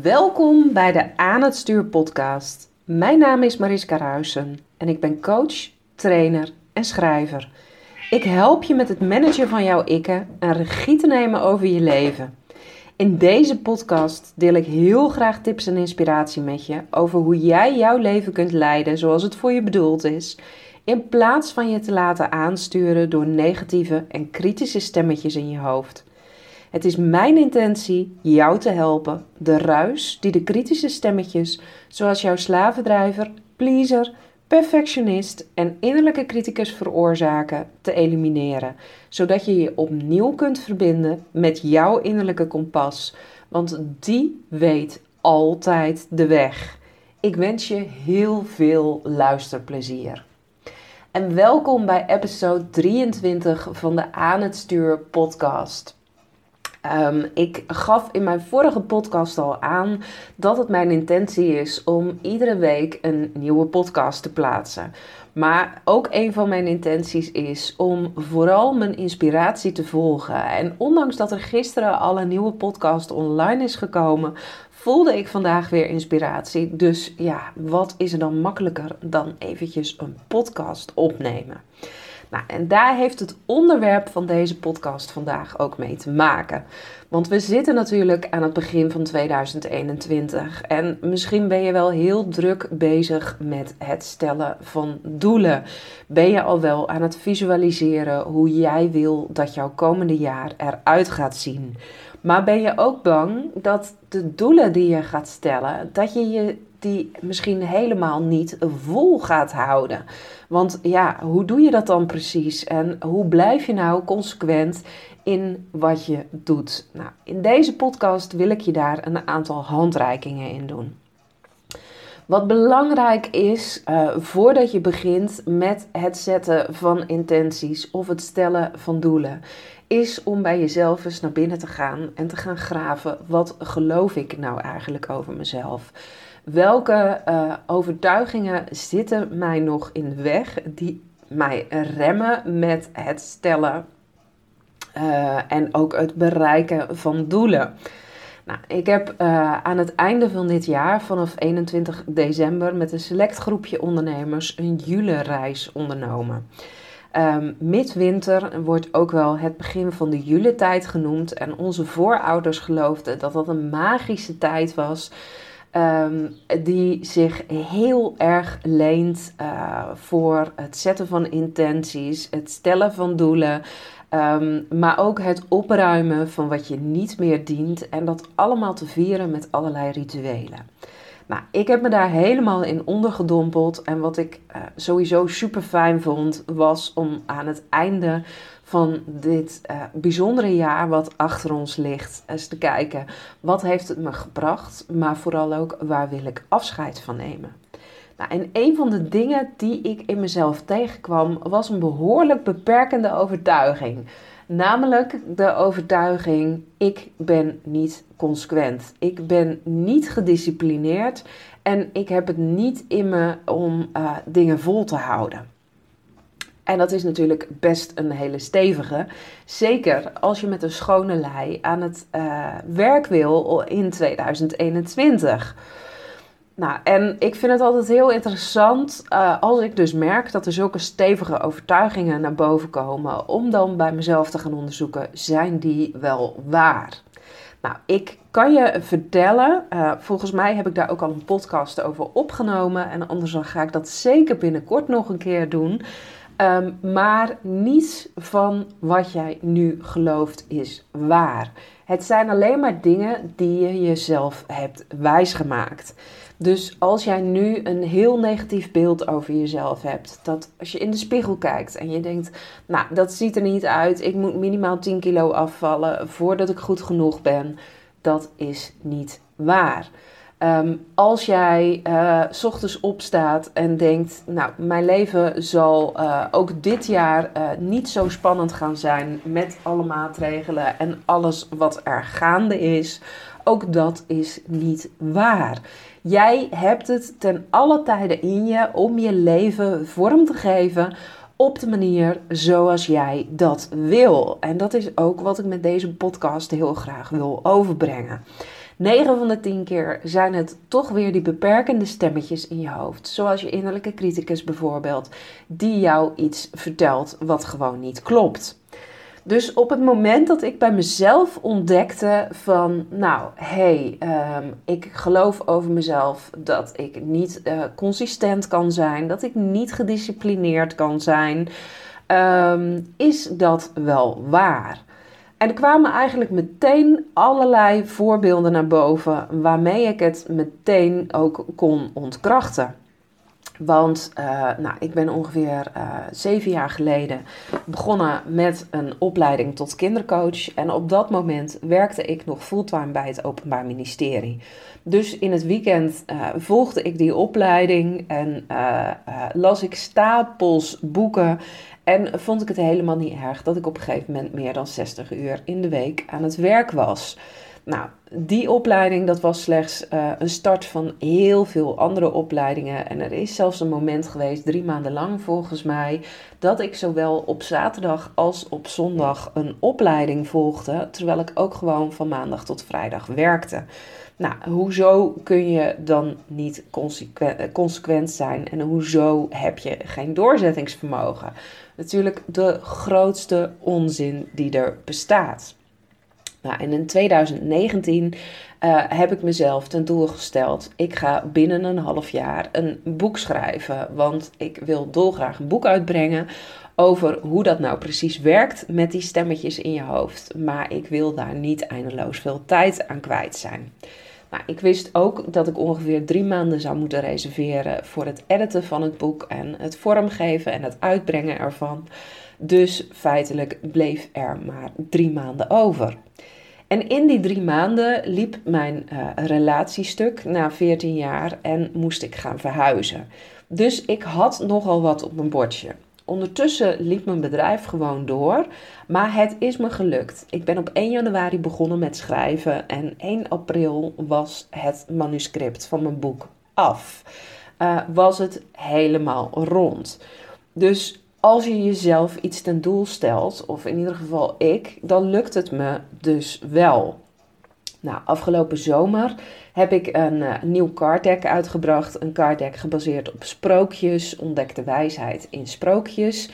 Welkom bij de Aan het Stuur podcast. Mijn naam is Mariska Ruisen en ik ben coach, trainer en schrijver. Ik help je met het managen van jouw ikken en regie te nemen over je leven. In deze podcast deel ik heel graag tips en inspiratie met je over hoe jij jouw leven kunt leiden zoals het voor je bedoeld is, in plaats van je te laten aansturen door negatieve en kritische stemmetjes in je hoofd. Het is mijn intentie jou te helpen de ruis die de kritische stemmetjes, zoals jouw slavendrijver, pleaser, perfectionist en innerlijke criticus veroorzaken, te elimineren, zodat je je opnieuw kunt verbinden met jouw innerlijke kompas, want die weet altijd de weg. Ik wens je heel veel luisterplezier. En welkom bij episode 23 van de Aan het Stuur podcast. Um, ik gaf in mijn vorige podcast al aan dat het mijn intentie is om iedere week een nieuwe podcast te plaatsen. Maar ook een van mijn intenties is om vooral mijn inspiratie te volgen. En ondanks dat er gisteren al een nieuwe podcast online is gekomen, voelde ik vandaag weer inspiratie. Dus ja, wat is er dan makkelijker dan eventjes een podcast opnemen? Nou, en daar heeft het onderwerp van deze podcast vandaag ook mee te maken. Want we zitten natuurlijk aan het begin van 2021 en misschien ben je wel heel druk bezig met het stellen van doelen. Ben je al wel aan het visualiseren hoe jij wil dat jouw komende jaar eruit gaat zien? Maar ben je ook bang dat de doelen die je gaat stellen, dat je je die misschien helemaal niet vol gaat houden. Want ja, hoe doe je dat dan precies? En hoe blijf je nou consequent in wat je doet? Nou, in deze podcast wil ik je daar een aantal handreikingen in doen. Wat belangrijk is uh, voordat je begint met het zetten van intenties of het stellen van doelen, is om bij jezelf eens naar binnen te gaan en te gaan graven. Wat geloof ik nou eigenlijk over mezelf? Welke uh, overtuigingen zitten mij nog in de weg die mij remmen met het stellen uh, en ook het bereiken van doelen? Nou, ik heb uh, aan het einde van dit jaar, vanaf 21 december, met een select groepje ondernemers een jule-reis ondernomen. Um, midwinter wordt ook wel het begin van de juletijd genoemd. En onze voorouders geloofden dat dat een magische tijd was Um, die zich heel erg leent uh, voor het zetten van intenties, het stellen van doelen, um, maar ook het opruimen van wat je niet meer dient en dat allemaal te vieren met allerlei rituelen. Nou, ik heb me daar helemaal in ondergedompeld en wat ik uh, sowieso super fijn vond was om aan het einde van dit uh, bijzondere jaar wat achter ons ligt. Eens te kijken, wat heeft het me gebracht? Maar vooral ook, waar wil ik afscheid van nemen? Nou, en een van de dingen die ik in mezelf tegenkwam, was een behoorlijk beperkende overtuiging. Namelijk de overtuiging: ik ben niet consequent. Ik ben niet gedisciplineerd en ik heb het niet in me om uh, dingen vol te houden. En dat is natuurlijk best een hele stevige. Zeker als je met een schone lei aan het uh, werk wil in 2021. Nou, en ik vind het altijd heel interessant uh, als ik dus merk dat er zulke stevige overtuigingen naar boven komen, om dan bij mezelf te gaan onderzoeken, zijn die wel waar? Nou, ik kan je vertellen, uh, volgens mij heb ik daar ook al een podcast over opgenomen en anders dan ga ik dat zeker binnenkort nog een keer doen. Um, maar niets van wat jij nu gelooft is waar. Het zijn alleen maar dingen die je jezelf hebt wijsgemaakt. Dus als jij nu een heel negatief beeld over jezelf hebt, dat als je in de spiegel kijkt en je denkt, nou dat ziet er niet uit, ik moet minimaal 10 kilo afvallen voordat ik goed genoeg ben, dat is niet waar. Um, als jij s ochtends opstaat en denkt, nou, mijn leven zal uh, ook dit jaar uh, niet zo spannend gaan zijn met alle maatregelen en alles wat er gaande is, ook dat is niet waar. Jij hebt het ten alle tijden in je om je leven vorm te geven op de manier zoals jij dat wil. En dat is ook wat ik met deze podcast heel graag wil overbrengen. 9 van de 10 keer zijn het toch weer die beperkende stemmetjes in je hoofd. Zoals je innerlijke criticus bijvoorbeeld, die jou iets vertelt wat gewoon niet klopt. Dus op het moment dat ik bij mezelf ontdekte van, nou, hé, hey, ehm, ik geloof over mezelf dat ik niet uh, consistent kan zijn, dat ik niet gedisciplineerd kan zijn, um, is dat wel waar. En er kwamen eigenlijk meteen allerlei voorbeelden naar boven waarmee ik het meteen ook kon ontkrachten. Want uh, nou, ik ben ongeveer uh, zeven jaar geleden begonnen met een opleiding tot kindercoach. En op dat moment werkte ik nog fulltime bij het Openbaar Ministerie. Dus in het weekend uh, volgde ik die opleiding en las ik stapels boeken. En vond ik het helemaal niet erg dat ik op een gegeven moment meer dan 60 uur in de week aan het werk was. Nou, die opleiding dat was slechts uh, een start van heel veel andere opleidingen. En er is zelfs een moment geweest, drie maanden lang volgens mij, dat ik zowel op zaterdag als op zondag een opleiding volgde, terwijl ik ook gewoon van maandag tot vrijdag werkte. Nou, hoezo kun je dan niet consequent, eh, consequent zijn en hoezo heb je geen doorzettingsvermogen? Natuurlijk de grootste onzin die er bestaat. Nou, en in 2019 uh, heb ik mezelf ten doel gesteld: ik ga binnen een half jaar een boek schrijven. Want ik wil dolgraag een boek uitbrengen over hoe dat nou precies werkt met die stemmetjes in je hoofd. Maar ik wil daar niet eindeloos veel tijd aan kwijt zijn. Nou, ik wist ook dat ik ongeveer drie maanden zou moeten reserveren voor het editen van het boek en het vormgeven en het uitbrengen ervan. Dus feitelijk bleef er maar drie maanden over. En in die drie maanden liep mijn uh, relatiestuk na 14 jaar en moest ik gaan verhuizen. Dus ik had nogal wat op mijn bordje. Ondertussen liep mijn bedrijf gewoon door, maar het is me gelukt. Ik ben op 1 januari begonnen met schrijven en 1 april was het manuscript van mijn boek af. Uh, was het helemaal rond. Dus als je jezelf iets ten doel stelt, of in ieder geval ik, dan lukt het me dus wel. Nou, afgelopen zomer heb ik een uh, nieuw card deck uitgebracht. Een card deck gebaseerd op sprookjes, ontdekte wijsheid in sprookjes.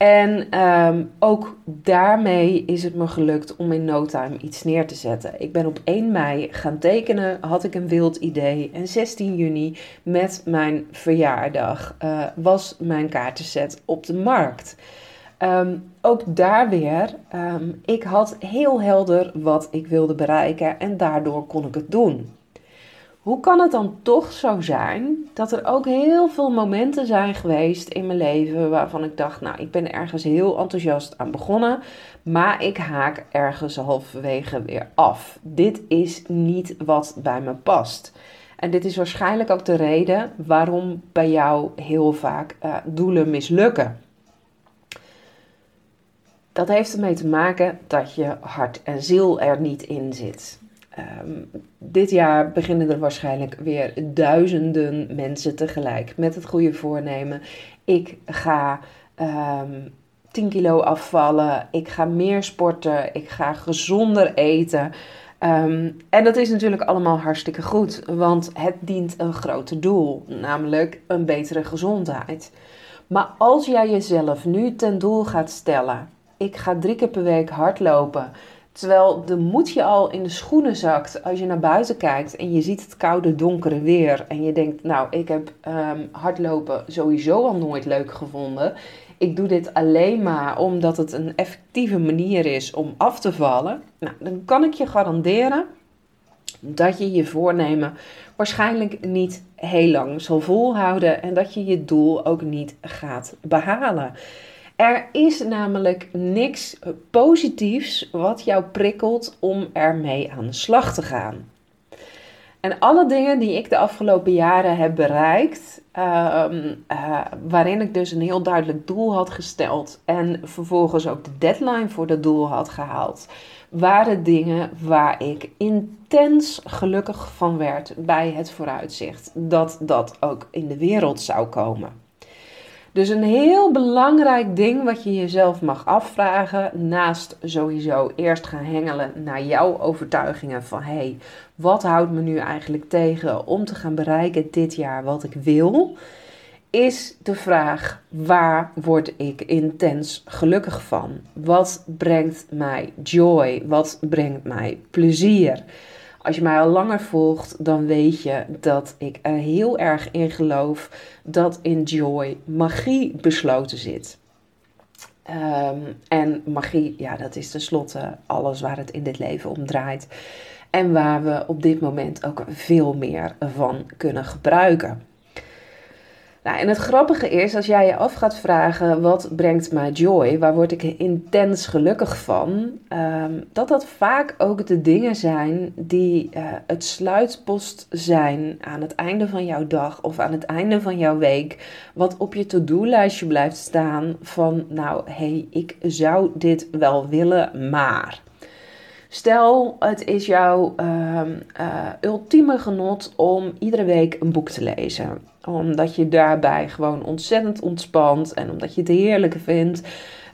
En um, ook daarmee is het me gelukt om in no time iets neer te zetten. Ik ben op 1 mei gaan tekenen, had ik een wild idee. En 16 juni, met mijn verjaardag, uh, was mijn kaartenset op de markt. Um, ook daar weer, um, ik had heel helder wat ik wilde bereiken en daardoor kon ik het doen. Hoe kan het dan toch zo zijn dat er ook heel veel momenten zijn geweest in mijn leven waarvan ik dacht, nou, ik ben ergens heel enthousiast aan begonnen, maar ik haak ergens halverwege weer af. Dit is niet wat bij me past. En dit is waarschijnlijk ook de reden waarom bij jou heel vaak uh, doelen mislukken. Dat heeft ermee te maken dat je hart en ziel er niet in zit. Um, dit jaar beginnen er waarschijnlijk weer duizenden mensen tegelijk met het goede voornemen. Ik ga um, ehm, 10 kilo afvallen, ik ga meer sporten, ik ga gezonder eten. Um, en dat is natuurlijk allemaal hartstikke goed, want het dient een groter doel, namelijk een betere gezondheid. Maar als jij jezelf nu ten doel gaat stellen: ik ga drie keer per week hardlopen Terwijl de moed je al in de schoenen zakt als je naar buiten kijkt en je ziet het koude, donkere weer. En je denkt, nou, ik heb um, hardlopen sowieso al nooit leuk gevonden. Ik doe dit alleen maar omdat het een effectieve manier is om af te vallen. Nou, dan kan ik je garanderen dat je je voornemen waarschijnlijk niet heel lang zal volhouden en dat je je doel ook niet gaat behalen. Er is namelijk niks positiefs wat jou prikkelt om ermee aan de slag te gaan. En alle dingen die ik de afgelopen jaren heb bereikt, ehm, eh, waarin ik dus een heel duidelijk doel had gesteld en vervolgens ook de deadline voor dat doel had gehaald, waren dingen waar ik intens gelukkig van werd bij het vooruitzicht dat dat ook in de wereld zou komen. Dus een heel belangrijk ding wat je jezelf mag afvragen, naast sowieso eerst gaan hengelen naar jouw overtuigingen van hé, hey, wat houdt me nu eigenlijk tegen om te gaan bereiken dit jaar wat ik wil, is de vraag waar word ik intens gelukkig van? Wat brengt mij joy? Wat brengt mij plezier? Als je mij al langer volgt, dan weet je dat ik er heel erg in geloof dat in joy magie besloten zit. Ehm, en magie, ja, dat is tenslotte alles waar het in dit leven om draait. En waar we op dit moment ook veel meer van kunnen gebruiken. Nou, en het grappige is, als jij je af gaat vragen, wat brengt mij joy? Waar word ik intens gelukkig van? Ehm, dat dat vaak ook de dingen zijn die uh, het sluitpost zijn aan het einde van jouw dag of aan het einde van jouw week. Wat op je to-do-lijstje blijft staan van, nou, hé, hey, ik zou dit wel willen, maar... Stel, het is jouw uh, ultieme genot om iedere week een boek te lezen. Omdat je daarbij gewoon ontzettend ontspant en omdat je het heerlijk vindt.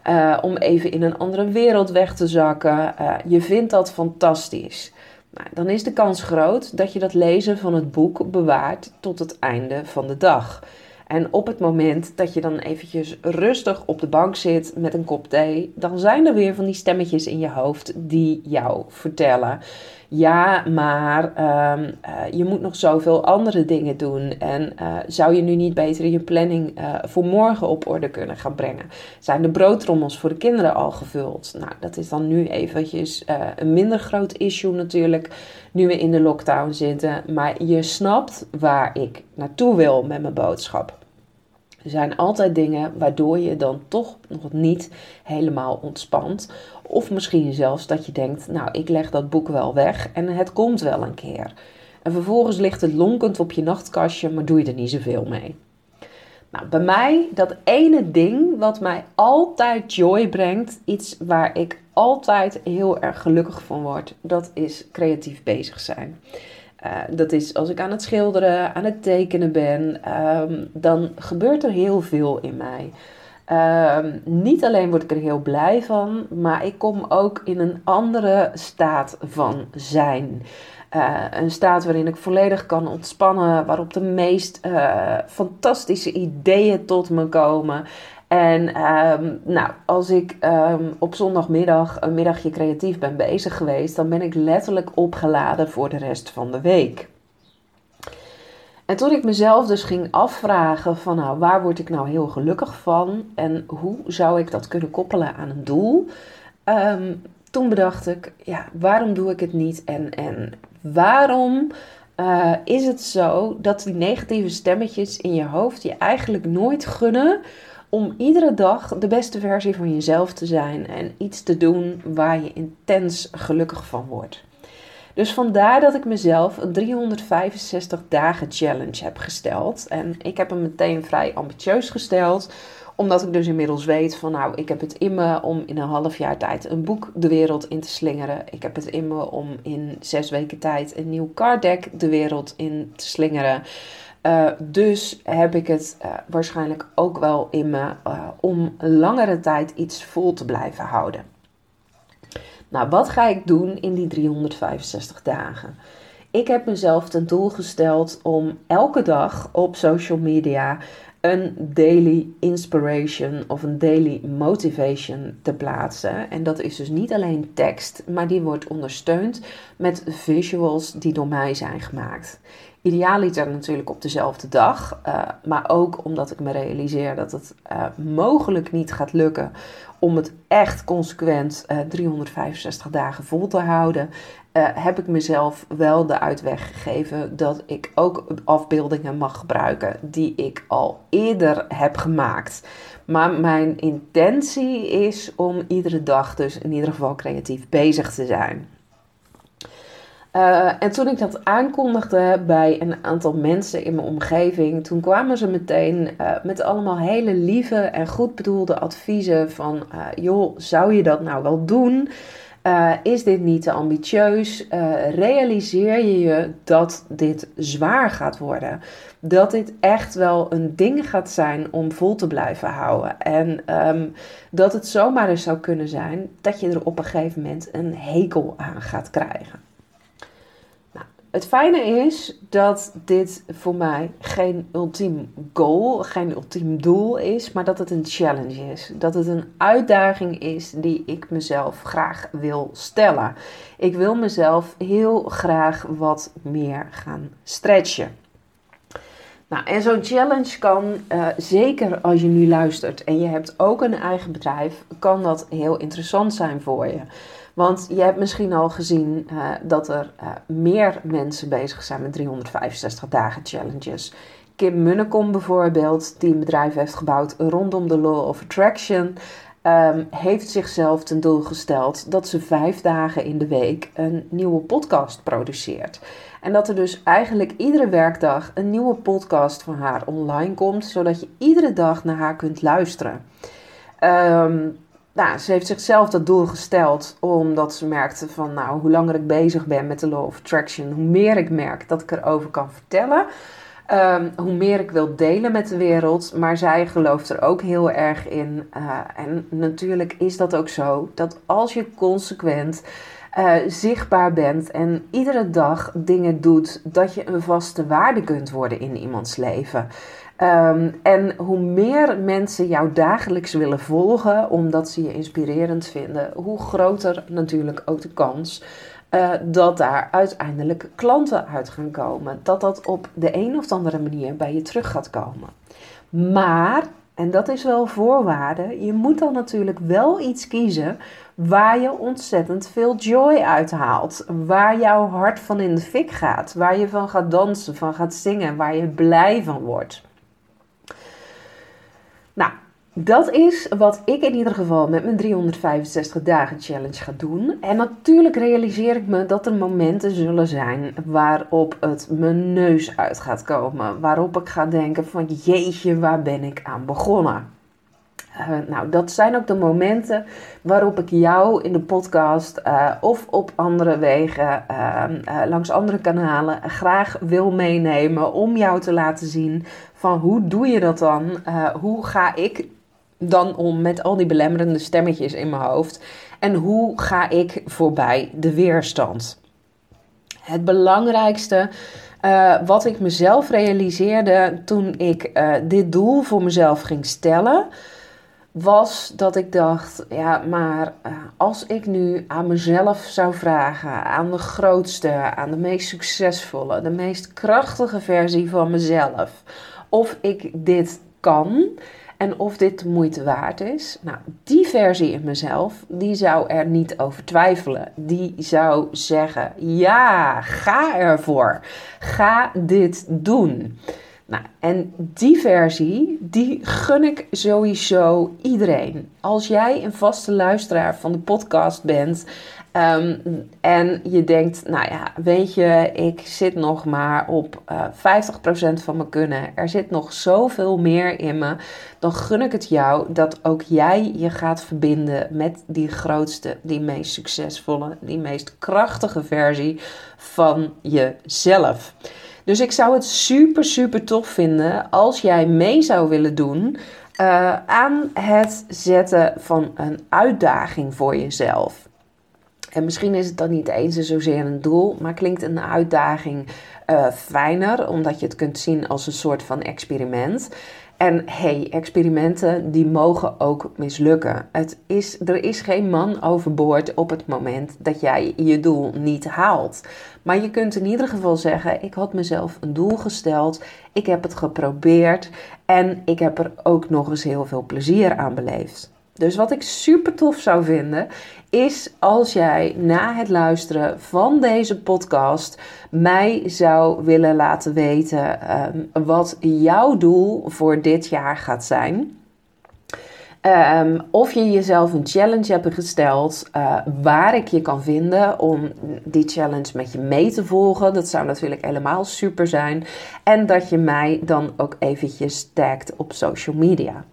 Uh, om even in een andere wereld weg te zakken. Uh, je vindt dat fantastisch. Nou, dan is de kans groot dat je dat lezen van het boek bewaart tot het einde van de dag. En op het moment dat je dan eventjes rustig op de bank zit met een kop thee, dan zijn er weer van die stemmetjes in je hoofd die jou vertellen. Ja, maar um, uh, je moet nog zoveel andere dingen doen. En uh, zou je nu niet beter je planning uh, voor morgen op orde kunnen gaan brengen? Zijn de broodtrommels voor de kinderen al gevuld? Nou, dat is dan nu eventjes een minder groot issue natuurlijk, nu we in de lockdown zitten. Maar je snapt waar ik naartoe wil met mijn boodschap. Er zijn altijd dingen waardoor je dan toch nog niet helemaal ontspant. Of misschien zelfs dat je denkt, nou ik leg dat boek wel weg en het komt wel een keer. En vervolgens ligt het lonkend op je nachtkastje, maar doe je er niet zoveel mee. Nou, bij mij, dat ene ding wat mij altijd joy brengt, iets waar ik altijd heel erg gelukkig van word, dat is creatief bezig zijn. Uh, dat is als ik aan het schilderen, aan het tekenen ben, um, dan gebeurt er heel veel in mij. Um, niet alleen word ik er heel blij van, maar ik kom ook in een andere staat van zijn. Uh, een staat waarin ik volledig kan ontspannen, waarop de meest uh, fantastische ideeën tot me komen. En um, nou, als ik um, op zondagmiddag een middagje creatief ben bezig geweest, dan ben ik letterlijk opgeladen voor de rest van de week. En toen ik mezelf dus ging afvragen van nou, waar word ik nou heel gelukkig van en hoe zou ik dat kunnen koppelen aan een doel, um, toen bedacht ik, ja, waarom doe ik het niet en, en waarom uh, is het zo dat die negatieve stemmetjes in je hoofd je eigenlijk nooit gunnen om iedere dag de beste versie van jezelf te zijn en iets te doen waar je intens gelukkig van wordt. Dus vandaar dat ik mezelf een 365 dagen challenge heb gesteld. En ik heb hem meteen vrij ambitieus gesteld omdat ik dus inmiddels weet van nou, ik heb het in me om in een half jaar tijd een boek de wereld in te slingeren. Ik heb het in me om in zes weken tijd een nieuw card deck de wereld in te slingeren. Uh, dus heb ik het uh, waarschijnlijk ook wel in me uh, om langere tijd iets vol te blijven houden. Nou, wat ga ik doen in die 365 dagen? Ik heb mezelf ten doel gesteld om elke dag op social media een daily inspiration of een daily motivation te plaatsen. En dat is dus niet alleen tekst, maar die wordt ondersteund met visuals die door mij zijn gemaakt. Idealiter natuurlijk op dezelfde dag, uh, maar ook omdat ik me realiseer dat het uh, mogelijk niet gaat lukken om het echt consequent uh, eh, 365 dagen vol te houden, heb ik mezelf wel de uitweg gegeven dat ik ook afbeeldingen mag gebruiken die ik al eerder heb gemaakt. Maar mijn intentie is om iedere dag dus in ieder geval creatief bezig te zijn. Uh, en toen ik dat aankondigde bij een aantal mensen in mijn omgeving, toen kwamen ze meteen uh, met allemaal hele lieve en goed bedoelde adviezen van, joh, zou je dat nou wel doen? Uh, is dit niet te ambitieus? Uh, realiseer je je dat dit zwaar gaat worden? Dat dit echt wel een ding gaat zijn om vol te blijven houden. En um, dat het zomaar eens zou kunnen zijn dat je er op een gegeven moment een hekel aan gaat krijgen. Het fijne is dat dit voor mij geen ultiem goal, geen ultiem doel is, maar dat het een challenge is. Dat het een uitdaging is die ik mezelf graag wil stellen. Ik wil mezelf heel graag wat meer gaan stretchen. Nou, en zo'n challenge kan, uh, zeker als je nu luistert en je hebt ook een eigen bedrijf, kan dat heel interessant zijn voor je. Want je hebt misschien al gezien uh, dat er uh, meer mensen bezig zijn met 365 dagen challenges. Kim Munnekom bijvoorbeeld, die een bedrijf heeft gebouwd rondom de Law of Attraction, um, heeft zichzelf ten doel gesteld dat ze vijf dagen in de week een nieuwe podcast produceert. En dat er dus eigenlijk iedere werkdag een nieuwe podcast van haar online komt, zodat je iedere dag naar haar kunt luisteren. Um, nou, ze heeft zichzelf dat doel gesteld omdat ze merkte van, nou, hoe langer ik bezig ben met de Law of Attraction, hoe meer ik merk dat ik erover kan vertellen. Um, hoe meer ik wil delen met de wereld. Maar zij gelooft er ook heel erg in. Uh, en natuurlijk is dat ook zo dat als je consequent uh, zichtbaar bent en iedere dag dingen doet, dat je een vaste waarde kunt worden in iemands leven. Um, en hoe meer mensen jou dagelijks willen volgen, omdat ze je inspirerend vinden, hoe groter natuurlijk ook de kans uh, dat daar uiteindelijk klanten uit gaan komen. Dat dat op de een of andere manier bij je terug gaat komen. Maar, en dat is wel voorwaarde, je moet dan natuurlijk wel iets kiezen waar je ontzettend veel joy uit haalt. Waar jouw hart van in de fik gaat. Waar je van gaat dansen, van gaat zingen, waar je blij van wordt. Nou, dat is wat ik in ieder geval met mijn 365 dagen challenge ga doen. En natuurlijk realiseer ik me dat er momenten zullen zijn waarop het mijn neus uit gaat komen. Waarop ik ga denken van jeetje, waar ben ik aan begonnen? Uh, nou, dat zijn ook de momenten waarop ik jou in de podcast uh, of op andere wegen, uh, langs andere kanalen, graag wil meenemen om jou te laten zien van hoe doe je dat dan? hoe ga ik dan om met al die belemmerende stemmetjes in mijn hoofd? En hoe ga ik voorbij de weerstand? Het belangrijkste wat ik mezelf realiseerde toen ik dit doel voor mezelf ging stellen was dat ik dacht, ja, maar uh, als ik nu aan mezelf zou vragen, aan de grootste, aan de meest succesvolle, de meest krachtige versie van mezelf, of ik dit kan en of dit de moeite waard is. Nou, die versie in mezelf, die zou er niet over twijfelen. Die zou zeggen, ja, ga ervoor. Ga dit doen. Nou, en die versie, die gun ik sowieso iedereen. Als jij een vaste luisteraar van de podcast bent um, en je denkt, nou ja, weet je, ik zit nog maar op uh, eh, 50% van mijn kunnen. Er zit nog zoveel meer in me. Dan gun ik het jou dat ook jij je gaat verbinden met die grootste, die meest succesvolle, die meest krachtige versie van jezelf. Dus ik zou het super, super tof vinden als jij mee zou willen doen uh, aan het zetten van een uitdaging voor jezelf. En misschien is het dan niet eens zozeer een doel, maar klinkt een uitdaging uh, fijner, omdat je het kunt zien als een soort van experiment. En hey, experimenten die mogen ook mislukken. Het is, er is geen man overboord op het moment dat jij je doel niet haalt. Maar je kunt in ieder geval zeggen: ik had mezelf een doel gesteld, ik heb het geprobeerd en ik heb er ook nog eens heel veel plezier aan beleefd. Dus wat ik super tof zou vinden, is als jij na het luisteren van deze podcast mij zou willen laten weten um, wat jouw doel voor dit jaar gaat zijn. Um, of je jezelf een challenge hebt gesteld uh, waar ik je kan vinden om die challenge met je mee te volgen. Dat zou natuurlijk helemaal super zijn. En dat je mij dan ook eventjes tagt op social media.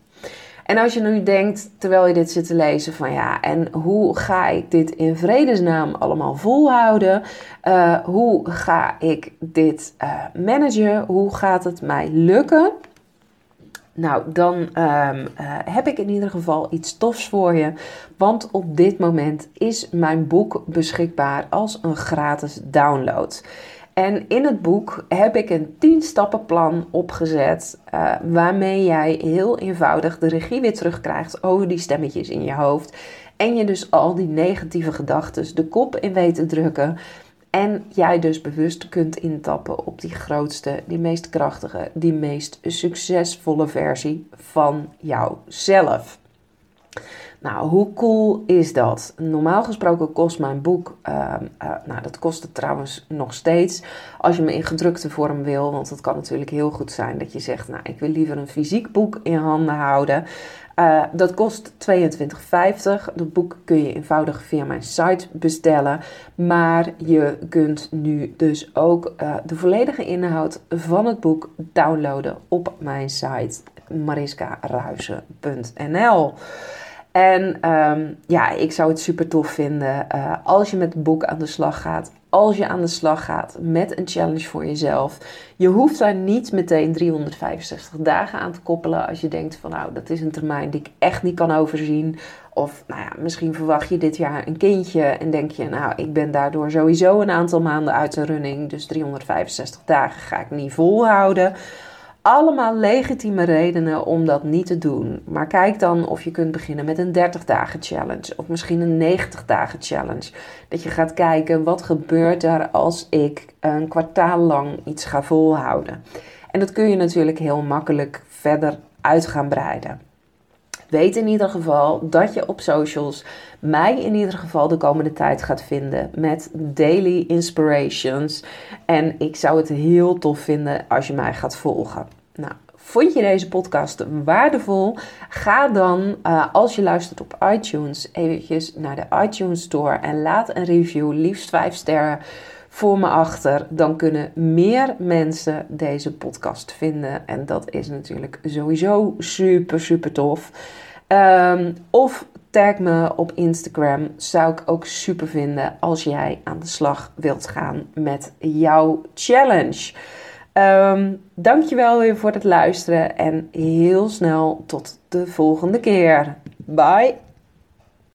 En als je nu denkt, terwijl je dit zit te lezen, van ja, en hoe ga ik dit in vredesnaam allemaal volhouden? Uh, hoe ga ik dit uh, managen? Hoe gaat het mij lukken? Nou, dan um, uh, heb ik in ieder geval iets tofs voor je. Want op dit moment is mijn boek beschikbaar als een gratis download. En in het boek heb ik een 10 stappen plan opgezet uh, waarmee jij heel eenvoudig de regie weer terugkrijgt over die stemmetjes in je hoofd. En je dus al die negatieve gedachten de kop in weet te drukken. En jij dus bewust kunt intappen op die grootste, die meest krachtige, die meest succesvolle versie van jouzelf. Nou, hoe cool is dat? Normaal gesproken kost mijn boek, uh, uh, nou dat kost het trouwens nog steeds, als je me in gedrukte vorm wil, want het kan natuurlijk heel goed zijn dat je zegt, nou ik wil liever een fysiek boek in handen houden. Uh, dat kost 22,50. Dat boek kun je eenvoudig via mijn site bestellen. Maar je kunt nu dus ook uh, de volledige inhoud van het boek downloaden op mijn site mariskaruizen.nl. En um, ja, ik zou het super tof vinden uh, als je met het boek aan de slag gaat. Als je aan de slag gaat met een challenge voor jezelf. Je hoeft daar niet meteen 365 dagen aan te koppelen. Als je denkt van nou, dat is een termijn die ik echt niet kan overzien. Of nou ja, misschien verwacht je dit jaar een kindje en denk je nou, ik ben daardoor sowieso een aantal maanden uit de running. Dus 365 dagen ga ik niet volhouden allemaal legitieme redenen om dat niet te doen. Maar kijk dan of je kunt beginnen met een 30 dagen challenge of misschien een 90 dagen challenge. Dat je gaat kijken wat gebeurt er als ik een kwartaal lang iets ga volhouden. En dat kun je natuurlijk heel makkelijk verder uit gaan breiden. Weet in ieder geval dat je op socials mij in ieder geval de komende tijd gaat vinden met daily inspirations. En ik zou het heel tof vinden als je mij gaat volgen. Nou, vond je deze podcast waardevol? Ga dan, uh, als je luistert op iTunes, eventjes naar de iTunes Store en laat een review, liefst 5 sterren voor me achter. Dan kunnen meer mensen deze podcast vinden. En dat is natuurlijk sowieso super, super tof. Um, of tag me op Instagram. Zou ik ook super vinden als jij aan de slag wilt gaan met jouw challenge. Um, dankjewel weer voor het luisteren en heel snel tot de volgende keer. Bye!